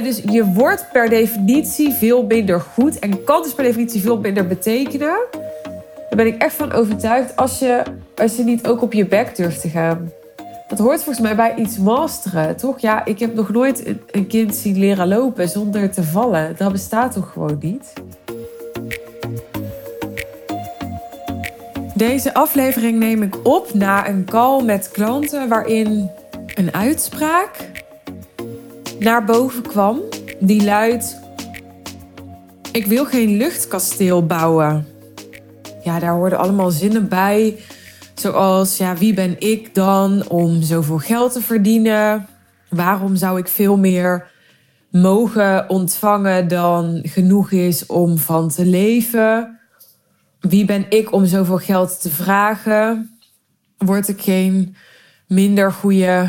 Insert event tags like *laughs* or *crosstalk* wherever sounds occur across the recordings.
dus je wordt per definitie veel minder goed en kan dus per definitie veel minder betekenen. Daar ben ik echt van overtuigd als je, als je niet ook op je bek durft te gaan. Dat hoort volgens mij bij iets masteren, toch? Ja, ik heb nog nooit een, een kind zien leren lopen zonder te vallen. Dat bestaat toch gewoon niet? Deze aflevering neem ik op na een call met klanten waarin een uitspraak naar boven kwam. Die luidt: Ik wil geen luchtkasteel bouwen. Ja, daar hoorden allemaal zinnen bij. Zoals: ja, wie ben ik dan om zoveel geld te verdienen? Waarom zou ik veel meer mogen ontvangen dan genoeg is om van te leven? Wie ben ik om zoveel geld te vragen? Word ik geen minder goede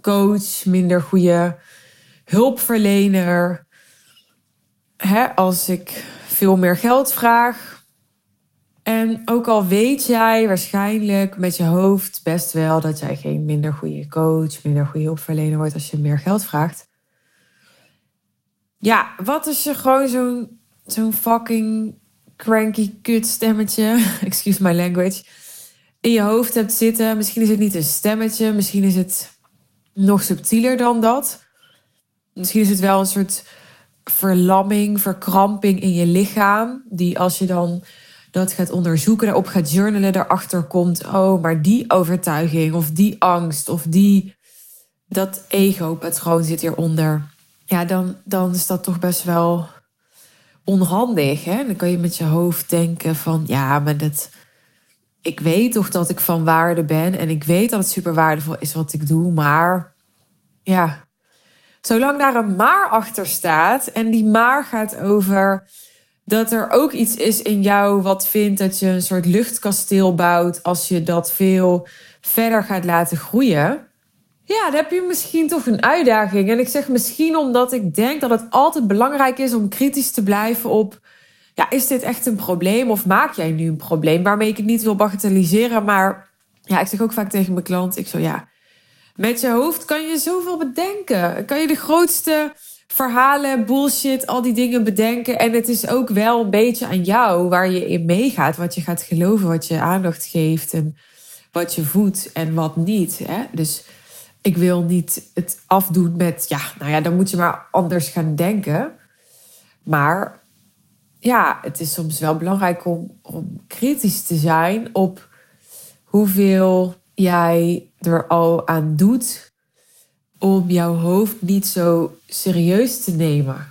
coach, minder goede hulpverlener? Hè, als ik veel meer geld vraag. En ook al weet jij waarschijnlijk met je hoofd best wel dat jij geen minder goede coach, minder goede hulpverlener wordt als je meer geld vraagt. Ja, wat als je gewoon zo'n zo'n fucking cranky kut stemmetje, *laughs* excuse my language, in je hoofd hebt zitten. Misschien is het niet een stemmetje, misschien is het nog subtieler dan dat. Misschien is het wel een soort verlamming, verkramping in je lichaam, die als je dan dat gaat onderzoeken, daarop gaat journalen, daarachter komt, oh, maar die overtuiging of die angst of die, dat ego-patroon zit hieronder. Ja, dan, dan is dat toch best wel onhandig. Hè? Dan kan je met je hoofd denken van ja, maar dat. Ik weet toch dat ik van waarde ben en ik weet dat het super waardevol is wat ik doe, maar ja, zolang daar een maar achter staat en die maar gaat over dat er ook iets is in jou wat vindt dat je een soort luchtkasteel bouwt als je dat veel verder gaat laten groeien, ja, dan heb je misschien toch een uitdaging. En ik zeg misschien omdat ik denk dat het altijd belangrijk is om kritisch te blijven op. Ja, is dit echt een probleem of maak jij nu een probleem? Waarmee ik het niet wil bagatelliseren. Maar ja, ik zeg ook vaak tegen mijn klant: ik zo ja, met je hoofd kan je zoveel bedenken. Kan je de grootste verhalen, bullshit, al die dingen bedenken. En het is ook wel een beetje aan jou waar je in meegaat. Wat je gaat geloven, wat je aandacht geeft en wat je voedt en wat niet. Hè? Dus ik wil niet het afdoen met, ja, nou ja, dan moet je maar anders gaan denken. Maar ja, het is soms wel belangrijk om, om kritisch te zijn op hoeveel jij er al aan doet om jouw hoofd niet zo serieus te nemen.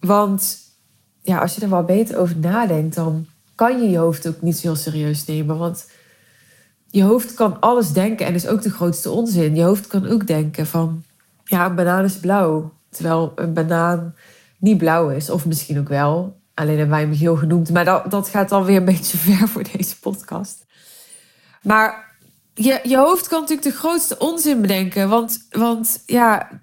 Want ja, als je er wel beter over nadenkt, dan kan je je hoofd ook niet zo heel serieus nemen. Want je hoofd kan alles denken en is ook de grootste onzin. Je hoofd kan ook denken van, ja, een banaan is blauw. Terwijl een banaan niet blauw is. Of misschien ook wel. Alleen hebben wij hem geel genoemd. Maar dat, dat gaat dan weer een beetje *laughs* ver voor deze podcast. Maar je, je hoofd kan natuurlijk de grootste onzin bedenken. Want, want ja,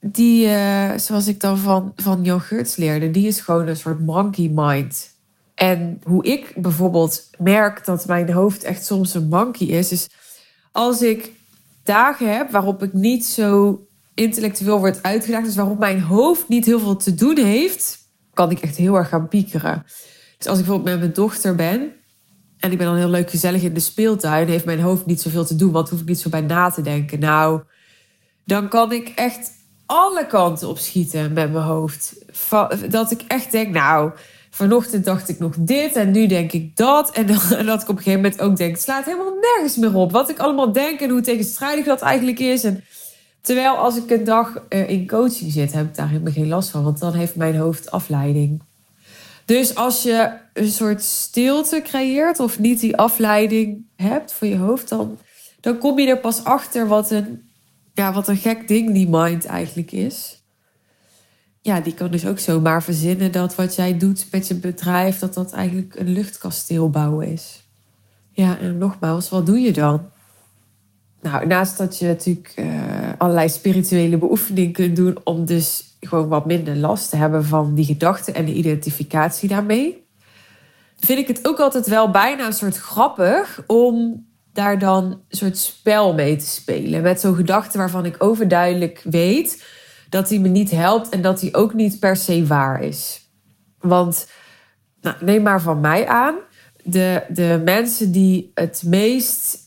die, uh, zoals ik dan van, van Jan Geurts leerde, die is gewoon een soort monkey mind. En hoe ik bijvoorbeeld merk dat mijn hoofd echt soms een monkey is, is als ik dagen heb waarop ik niet zo intellectueel word uitgedaagd, dus waarop mijn hoofd niet heel veel te doen heeft, kan ik echt heel erg gaan piekeren. Dus als ik bijvoorbeeld met mijn dochter ben en ik ben dan heel leuk gezellig in de speeltuin, heeft mijn hoofd niet zoveel te doen, want hoef ik niet zo bij na te denken. Nou, dan kan ik echt alle kanten op schieten met mijn hoofd. Dat ik echt denk, nou, vanochtend dacht ik nog dit en nu denk ik dat. En, *laughs* en dat ik op een gegeven moment ook denk, het slaat helemaal nergens meer op. Wat ik allemaal denk en hoe tegenstrijdig dat eigenlijk is. Terwijl als ik een dag eh, in coaching zit, heb ik daar helemaal geen last van. Want dan heeft mijn hoofd afleiding. Dus als je een soort stilte creëert of niet die afleiding hebt voor je hoofd, dan, dan kom je er pas achter wat een, ja, wat een gek ding die mind eigenlijk is ja, die kan dus ook zomaar verzinnen dat wat jij doet met je bedrijf, dat dat eigenlijk een luchtkasteel bouwen is. Ja, en nogmaals, wat doe je dan? Nou, naast dat je natuurlijk uh, allerlei spirituele beoefeningen kunt doen om dus gewoon wat minder last te hebben van die gedachten en de identificatie daarmee, vind ik het ook altijd wel bijna een soort grappig om daar dan een soort spel mee te spelen. Met zo'n gedachte waarvan ik overduidelijk weet dat die me niet helpt en dat die ook niet per se waar is. Want nou, neem maar van mij aan, de, de mensen die het meest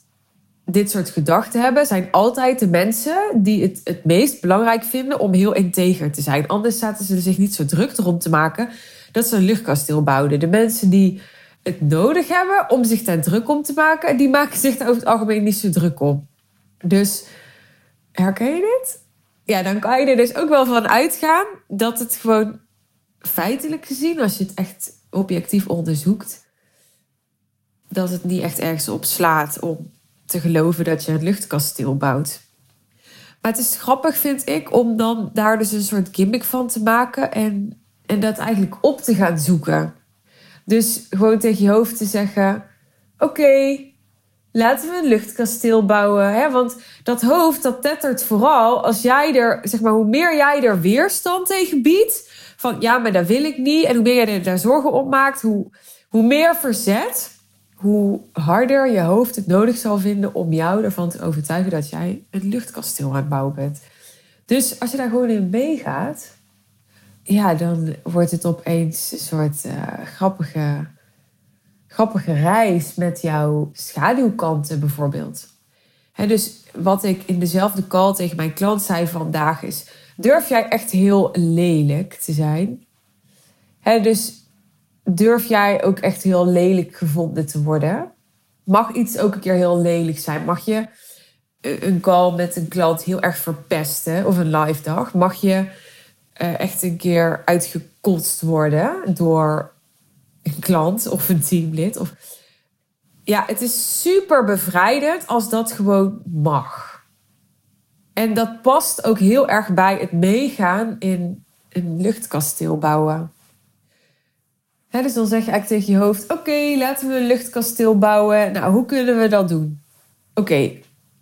dit soort gedachten hebben, zijn altijd de mensen die het het meest belangrijk vinden om heel integer te zijn. Anders zaten ze zich niet zo druk erom te maken dat ze een luchtkasteel bouwden. De mensen die het nodig hebben om zich daar druk om te maken, die maken zich daar over het algemeen niet zo druk om. Dus herken je dit? Ja, dan kan je er dus ook wel van uitgaan dat het gewoon feitelijk gezien, als je het echt objectief onderzoekt, dat het niet echt ergens op slaat om te geloven dat je het luchtkasteel bouwt. Maar het is grappig, vind ik, om dan daar dus een soort gimmick van te maken en, en dat eigenlijk op te gaan zoeken. Dus gewoon tegen je hoofd te zeggen: Oké, laten we een luchtkasteel bouwen. Hè? Want dat hoofd, dat tettert vooral als jij er, zeg maar, hoe meer jij er weerstand tegen biedt. Van ja, maar dat wil ik niet. En hoe meer jij er daar zorgen op maakt, hoe, hoe meer verzet, hoe harder je hoofd het nodig zal vinden om jou ervan te overtuigen dat jij een luchtkasteel aan het bouwen bent. Dus als je daar gewoon in meegaat, ja, dan wordt het opeens een soort uh, grappige, grappige reis met jouw schaduwkanten bijvoorbeeld. dus wat ik in dezelfde call tegen mijn klant zei vandaag is: durf jij echt heel lelijk te zijn? dus durf jij ook echt heel lelijk gevonden te worden? Mag iets ook een keer heel lelijk zijn? Mag je een call met een klant heel erg verpesten of een live dag? Mag je uh, echt een keer uitgekotst worden door een klant of een teamlid? Of... Ja, het is super bevrijdend als dat gewoon mag. En dat past ook heel erg bij het meegaan in een luchtkasteel bouwen dus dan zeg je eigenlijk tegen je hoofd: Oké, laten we een luchtkasteel bouwen. Nou, hoe kunnen we dat doen? Oké,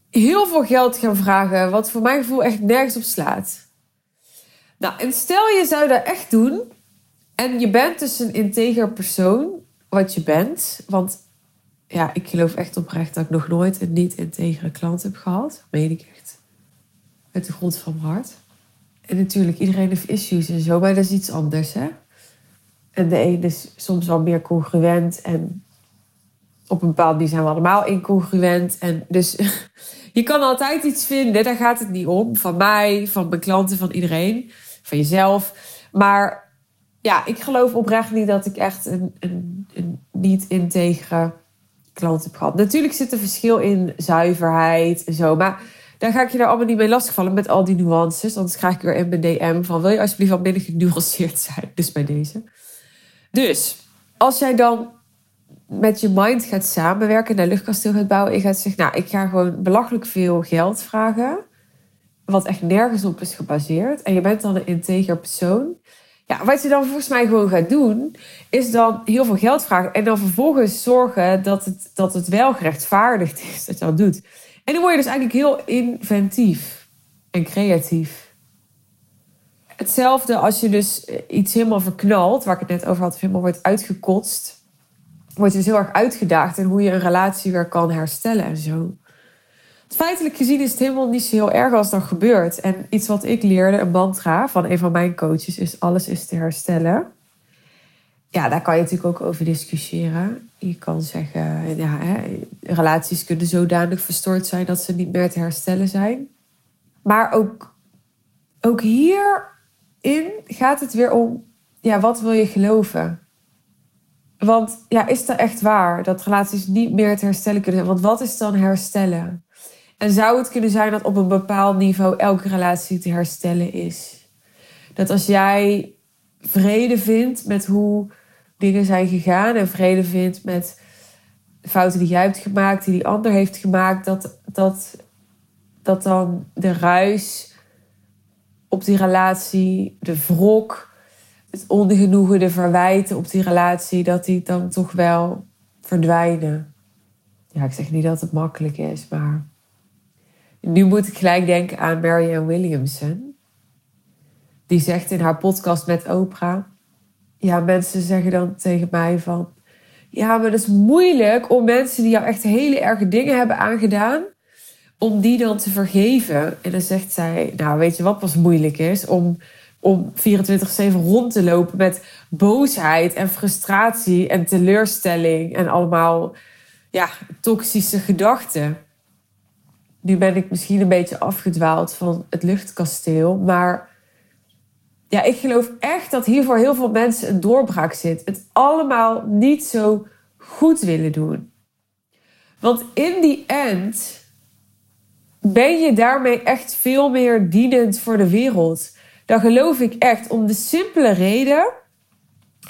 heel veel geld gaan vragen, wat voor mijn gevoel echt nergens op slaat. Nou, en stel je zou dat echt doen en je bent dus een integer persoon, wat je bent. Want ja, ik geloof echt oprecht dat ik nog nooit een niet-integere klant heb gehad. Dat meen ik echt. Uit de grond van mijn hart. En natuurlijk, iedereen heeft issues en zo, maar dat is iets anders, hè? En de een is soms wel meer congruent. En op een bepaald manier zijn we allemaal incongruent. En dus *laughs* je kan altijd iets vinden, daar gaat het niet om. Van mij, van mijn klanten, van iedereen. Van jezelf. Maar ja, ik geloof oprecht niet dat ik echt een, niet-integere klant heb gehad. Natuurlijk zit er verschil in zuiverheid en zo. Maar daar ga ik je daar allemaal niet mee lastigvallen met al die nuances. Anders krijg ik weer in mijn DM van... wil je alsjeblieft wat minder genuanceerd zijn? Dus bij deze. Dus als jij dan met je mind gaat samenwerken, naar luchtkasteel gaat bouwen, en gaat zeggen, nou, ik ga gewoon belachelijk veel geld vragen, wat echt nergens op is gebaseerd, en je bent dan een integer persoon. Ja, wat je dan volgens mij gewoon gaat doen, is dan heel veel geld vragen en dan vervolgens zorgen dat het, dat het wel gerechtvaardigd is dat je dat doet. En dan word je dus eigenlijk heel inventief en creatief. Hetzelfde als je dus eh, iets helemaal verknalt, waar ik het net over had, of helemaal wordt uitgekotst, wordt dus heel erg uitgedaagd en hoe je een relatie weer kan herstellen en zo. Feitelijk gezien is het helemaal niet zo heel erg als dat gebeurt. En iets wat ik leerde, een mantra van een van mijn coaches, is alles is te herstellen. Ja, daar kan je natuurlijk ook over discussiëren. Je kan zeggen, ja, hè, relaties kunnen zodanig verstoord zijn dat ze niet meer te herstellen zijn. Maar ook, ook hier in gaat het weer om, ja, wat wil je geloven? Want ja, is dat echt waar dat relaties niet meer te herstellen kunnen zijn? Want wat is dan herstellen? En zou het kunnen zijn dat op een bepaald niveau elke relatie te herstellen is? Dat als jij vrede vindt met hoe dingen zijn gegaan en vrede vindt met fouten die jij hebt gemaakt, die die ander heeft gemaakt, dat, dat, dat dan de ruis op die relatie, de wrok, het ongenoegen, de verwijten op die relatie, dat die dan toch wel verdwijnen. Ja, ik zeg niet dat het makkelijk is, maar nu moet ik gelijk denken aan Marianne Williamson. Die zegt in haar podcast met Oprah. Ja, mensen zeggen dan tegen mij van... Ja, maar het is moeilijk om mensen die jou echt hele erge dingen hebben aangedaan om die dan te vergeven. En dan zegt zij, nou weet je wat pas moeilijk is? Om, om 24-7 rond te lopen met boosheid en frustratie en teleurstelling en allemaal ja, toxische gedachten. Nu ben ik misschien een beetje afgedwaald van het luchtkasteel, maar ja, ik geloof echt dat hier voor heel veel mensen een doorbraak zit. Het allemaal niet zo goed willen doen. Want in die end ben je daarmee echt veel meer dienend voor de wereld. Dat geloof ik echt om de simpele reden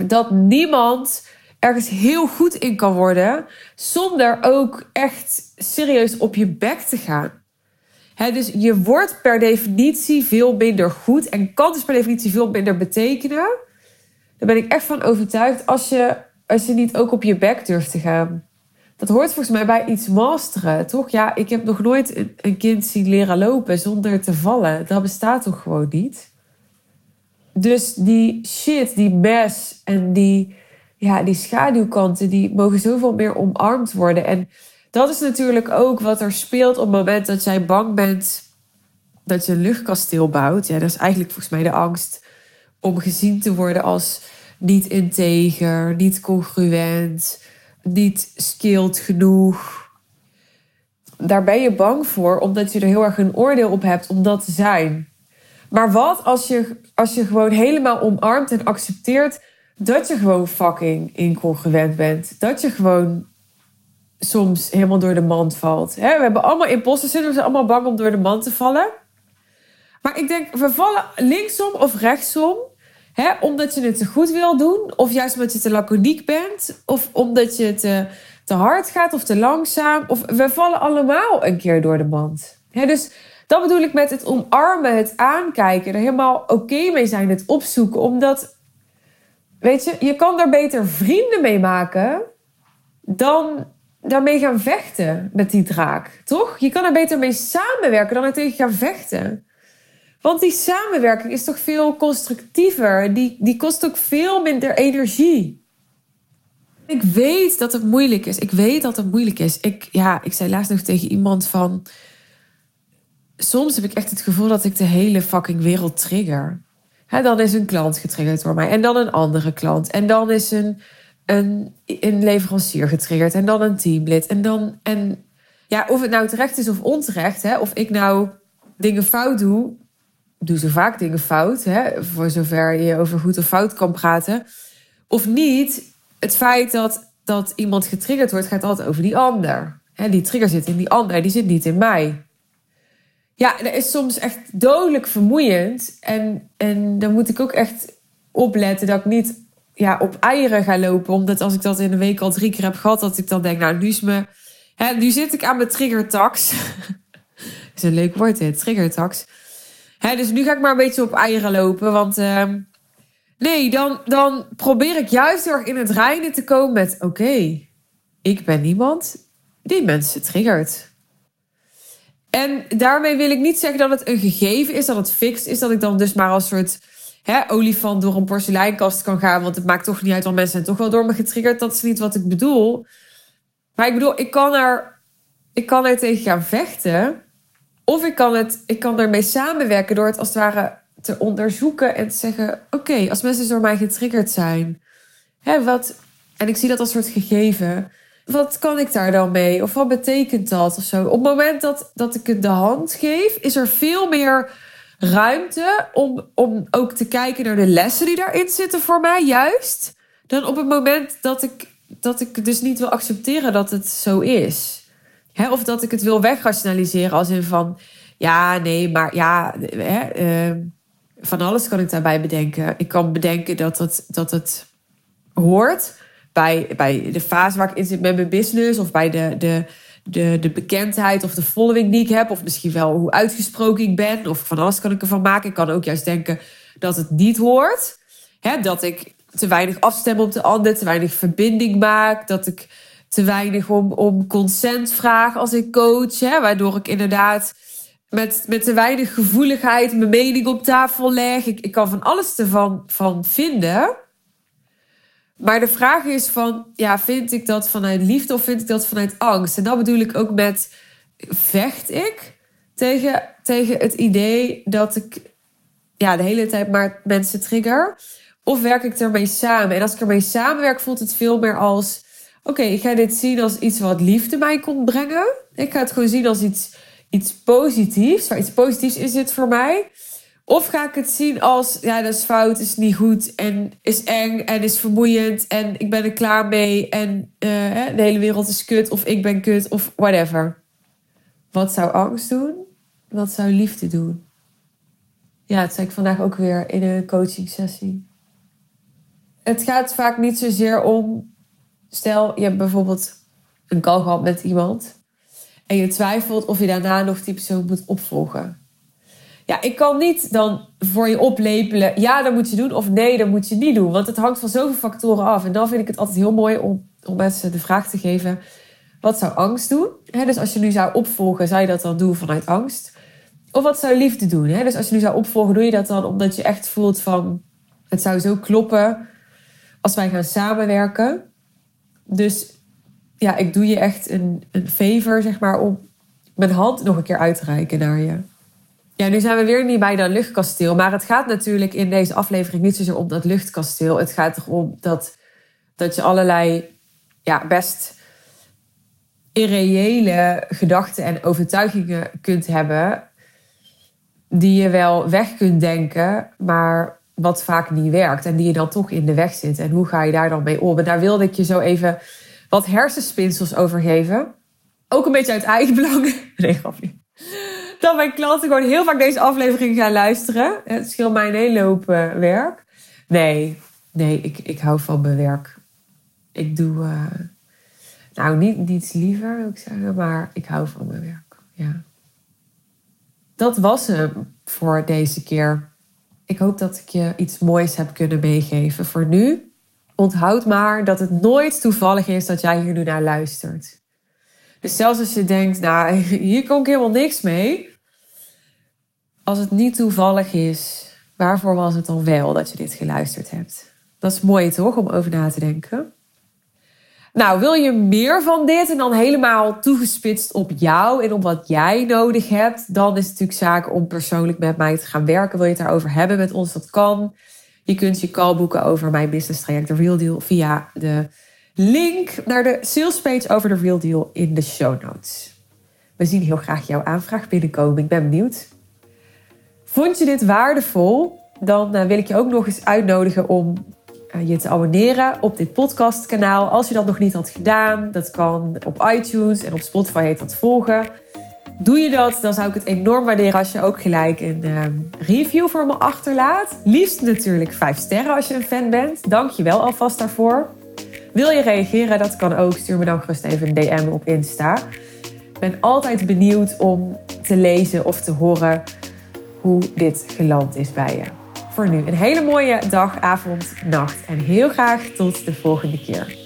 dat niemand ergens heel goed in kan worden zonder ook echt serieus op je bek te gaan. dus je wordt per definitie veel minder goed en kan dus per definitie veel minder betekenen. Daar ben ik echt van overtuigd als je, als je niet ook op je bek durft te gaan. Dat hoort volgens mij bij iets masteren, toch? Ja, ik heb nog nooit een, kind zien leren lopen zonder te vallen. Dat bestaat toch gewoon niet? Dus die shit, die mess en die, ja, die schaduwkanten, die mogen zoveel meer omarmd worden. En dat is natuurlijk ook wat er speelt op het moment dat jij bang bent dat je een luchtkasteel bouwt. Ja, dat is eigenlijk volgens mij de angst om gezien te worden als niet integer, niet congruent, niet skilled genoeg. Daar ben je bang voor, omdat je er heel erg een oordeel op hebt om dat te zijn. Maar wat als je, als je gewoon helemaal omarmt en accepteert dat je gewoon fucking incongruent bent? Dat je gewoon soms helemaal door de mand valt. We hebben allemaal imposter we zijn allemaal bang om door de mand te vallen. Maar ik denk, we vallen linksom of rechtsom. Hè, omdat je het te goed wil doen. Of juist omdat je te laconiek bent. Of omdat je te, te hard gaat of te langzaam. Of we vallen allemaal een keer door de mand. Hè, dus dat bedoel ik met het omarmen, het aankijken. Er helemaal oké mee zijn, het opzoeken. Omdat, weet je, je kan daar beter vrienden mee maken. Dan daarmee gaan vechten met die draak. Toch? Je kan er beter mee samenwerken dan er tegen gaan vechten. Want die samenwerking is toch veel constructiever. Die, die kost ook veel minder energie. Ik weet dat het moeilijk is. Ik weet dat het moeilijk is. Ik, ja, ik zei laatst nog tegen iemand van... Soms heb ik echt het gevoel dat ik de hele fucking wereld trigger. dan is een klant getriggerd door mij. En dan een andere klant. En dan is een, een, een leverancier getriggerd. En dan een teamlid. En dan... En ja, of het nou terecht is of onterecht. Hè, of ik nou dingen fout doe doe zo vaak dingen fout, hè, voor zover je over goed of fout kan praten. Of niet, het feit dat, dat iemand getriggerd wordt, gaat altijd over die ander. Hè, die trigger zit in die ander, die zit niet in mij. Ja, dat is soms echt dodelijk vermoeiend. En, en dan moet ik ook echt opletten dat ik niet ja, op eieren ga lopen. Omdat als ik dat in een week al drie keer heb gehad, dat ik dan denk, nou, nu is me. Hè, nu zit ik aan mijn triggertax. *laughs* is een leuk woord, hè, triggertax dus nu ga ik maar een beetje op eieren lopen. Want ehm, nee, dan, dan probeer ik juist heel erg in het reinen te komen met... Oké, ik ben niemand die mensen triggert. En daarmee wil ik niet zeggen dat het een gegeven is, dat het fixed is. Dat ik dan dus maar als soort hè, olifant door een porseleinkast kan gaan. Want het maakt toch niet uit, want mensen zijn toch wel door me getriggerd. Dat is niet wat ik bedoel. Maar ik bedoel, ik kan er, ik kan er tegen gaan vechten. Of ik kan, het, ik kan ermee samenwerken door het als het ware te onderzoeken en te zeggen: Oké, als mensen door mij getriggerd zijn, hè, wat, en ik zie dat als soort gegeven, wat kan ik daar dan mee? Of wat betekent dat? Of zo. Op het moment dat, dat ik het de hand geef, is er veel meer ruimte om, om ook te kijken naar de lessen die daarin zitten voor mij, juist. Dan op het moment dat ik, dat ik dus niet wil accepteren dat het zo is of dat ik het wil wegrationaliseren als in van... Ja, nee, maar ja, ehm, van alles kan ik daarbij bedenken. Ik kan bedenken dat het, dat het hoort bij, bij de fase waar ik in zit met mijn business... of bij de, de, de, de bekendheid of de following die ik heb... of misschien wel hoe uitgesproken ik ben. Of van alles kan ik ervan maken. Ik kan ook juist denken dat het niet hoort. dat ik te weinig afstem op de ander, te weinig verbinding maak... dat ik te weinig om, om consent vraag als ik coach. Hè, waardoor ik inderdaad met, met te weinig gevoeligheid mijn mening op tafel leg. Ik, ik kan van alles ervan van vinden. Maar de vraag is van, ja, vind ik dat vanuit liefde of vind ik dat vanuit angst? En dat bedoel ik ook met vecht ik tegen, tegen het idee dat ik ja, de hele tijd maar mensen trigger? Of werk ik ermee samen? En als ik ermee samenwerk, voelt het veel meer als: oké, ik ga dit zien als iets wat liefde mij komt brengen. Ik ga het gewoon zien als iets, iets positiefs, waar iets positiefs is dit voor mij. Of ga ik het zien als, ja, dat is fout, is niet goed en is eng en is vermoeiend en ik ben er klaar mee en uh, de hele wereld is kut of ik ben kut of whatever. Wat zou angst doen? Wat zou liefde doen? Ja, dat zei ik vandaag ook weer in een coaching sessie. Het gaat vaak niet zozeer om, stel je hebt bijvoorbeeld een call gehad met iemand en je twijfelt of je daarna nog die persoon moet opvolgen. Ja, ik kan niet dan voor je oplepelen. Ja, dat moet je doen. Of nee, dat moet je niet doen. Want het hangt van zoveel factoren af. En dan vind ik het altijd heel mooi om, om mensen de vraag te geven: wat zou angst doen? dus als je nu zou opvolgen, zou je dat dan doen vanuit angst? Of wat zou liefde doen? Dus als je nu zou opvolgen, doe je dat dan omdat je echt voelt van het zou zo kloppen als wij gaan samenwerken. Dus ja, ik doe je echt een, een favor, zeg maar, om mijn hand nog een keer uit te reiken naar je. Ja, nu zijn we weer niet bij dat luchtkasteel. Maar het gaat natuurlijk in deze aflevering niet zozeer om dat luchtkasteel. Het gaat erom dat, dat je allerlei ja, best irreële gedachten en overtuigingen kunt hebben. Die je wel weg kunt denken, maar wat vaak niet werkt. En die je dan toch in de weg zit. En hoe ga je daar dan mee om? En daar wilde ik je zo even wat hersenspinsels over geven. Ook een beetje uit eigen belang. *laughs* Nee, grapje dat mijn klanten gewoon heel vaak deze aflevering gaan luisteren. Het scheelt mij hele hoop uh, werk. Nee, nee, ik, ik hou van mijn werk. Ik doe, uh, nou, niet, niets liever, wil ik zeggen, maar ik hou van mijn werk. Ja. Dat was hem voor deze keer. Ik hoop dat ik je iets moois heb kunnen meegeven. Voor nu, onthoud maar dat het nooit toevallig is dat jij hier nu naar luistert. Dus zelfs als je denkt, nou, *laughs* hier kon ik helemaal niks mee. Als het niet toevallig is, waarvoor was het dan wel dat je dit geluisterd hebt? Dat is mooi toch, om over na te denken. Nou, wil je meer van dit en dan helemaal toegespitst op jou en op wat jij nodig hebt, dan is het natuurlijk zaak om persoonlijk met mij te gaan werken. Wil je het daarover hebben met ons? Dat kan. Je kunt je call boeken over mijn business traject, de Real Deal, via de link naar de salespage over de Real Deal in de show notes. We zien heel graag jouw aanvraag binnenkomen. Ik ben benieuwd. Vond je dit waardevol? Dan eh, wil ik je ook nog eens uitnodigen om je te abonneren op dit podcastkanaal. Als je dat nog niet had gedaan, dat kan op iTunes en op Spotify heet volgen. Doe je dat, dan zou ik het enorm waarderen als je ook gelijk een ehm, review voor me achterlaat. Liefst natuurlijk 5 sterren als je een fan bent. Dank je wel alvast daarvoor. Wil je reageren? Dat kan ook. Stuur me dan gerust even een DM op Insta. Ik ben altijd benieuwd om te lezen of te horen hoe dit geland is bij je. Voor nu een hele mooie dag, avond, nacht en heel graag tot de volgende keer.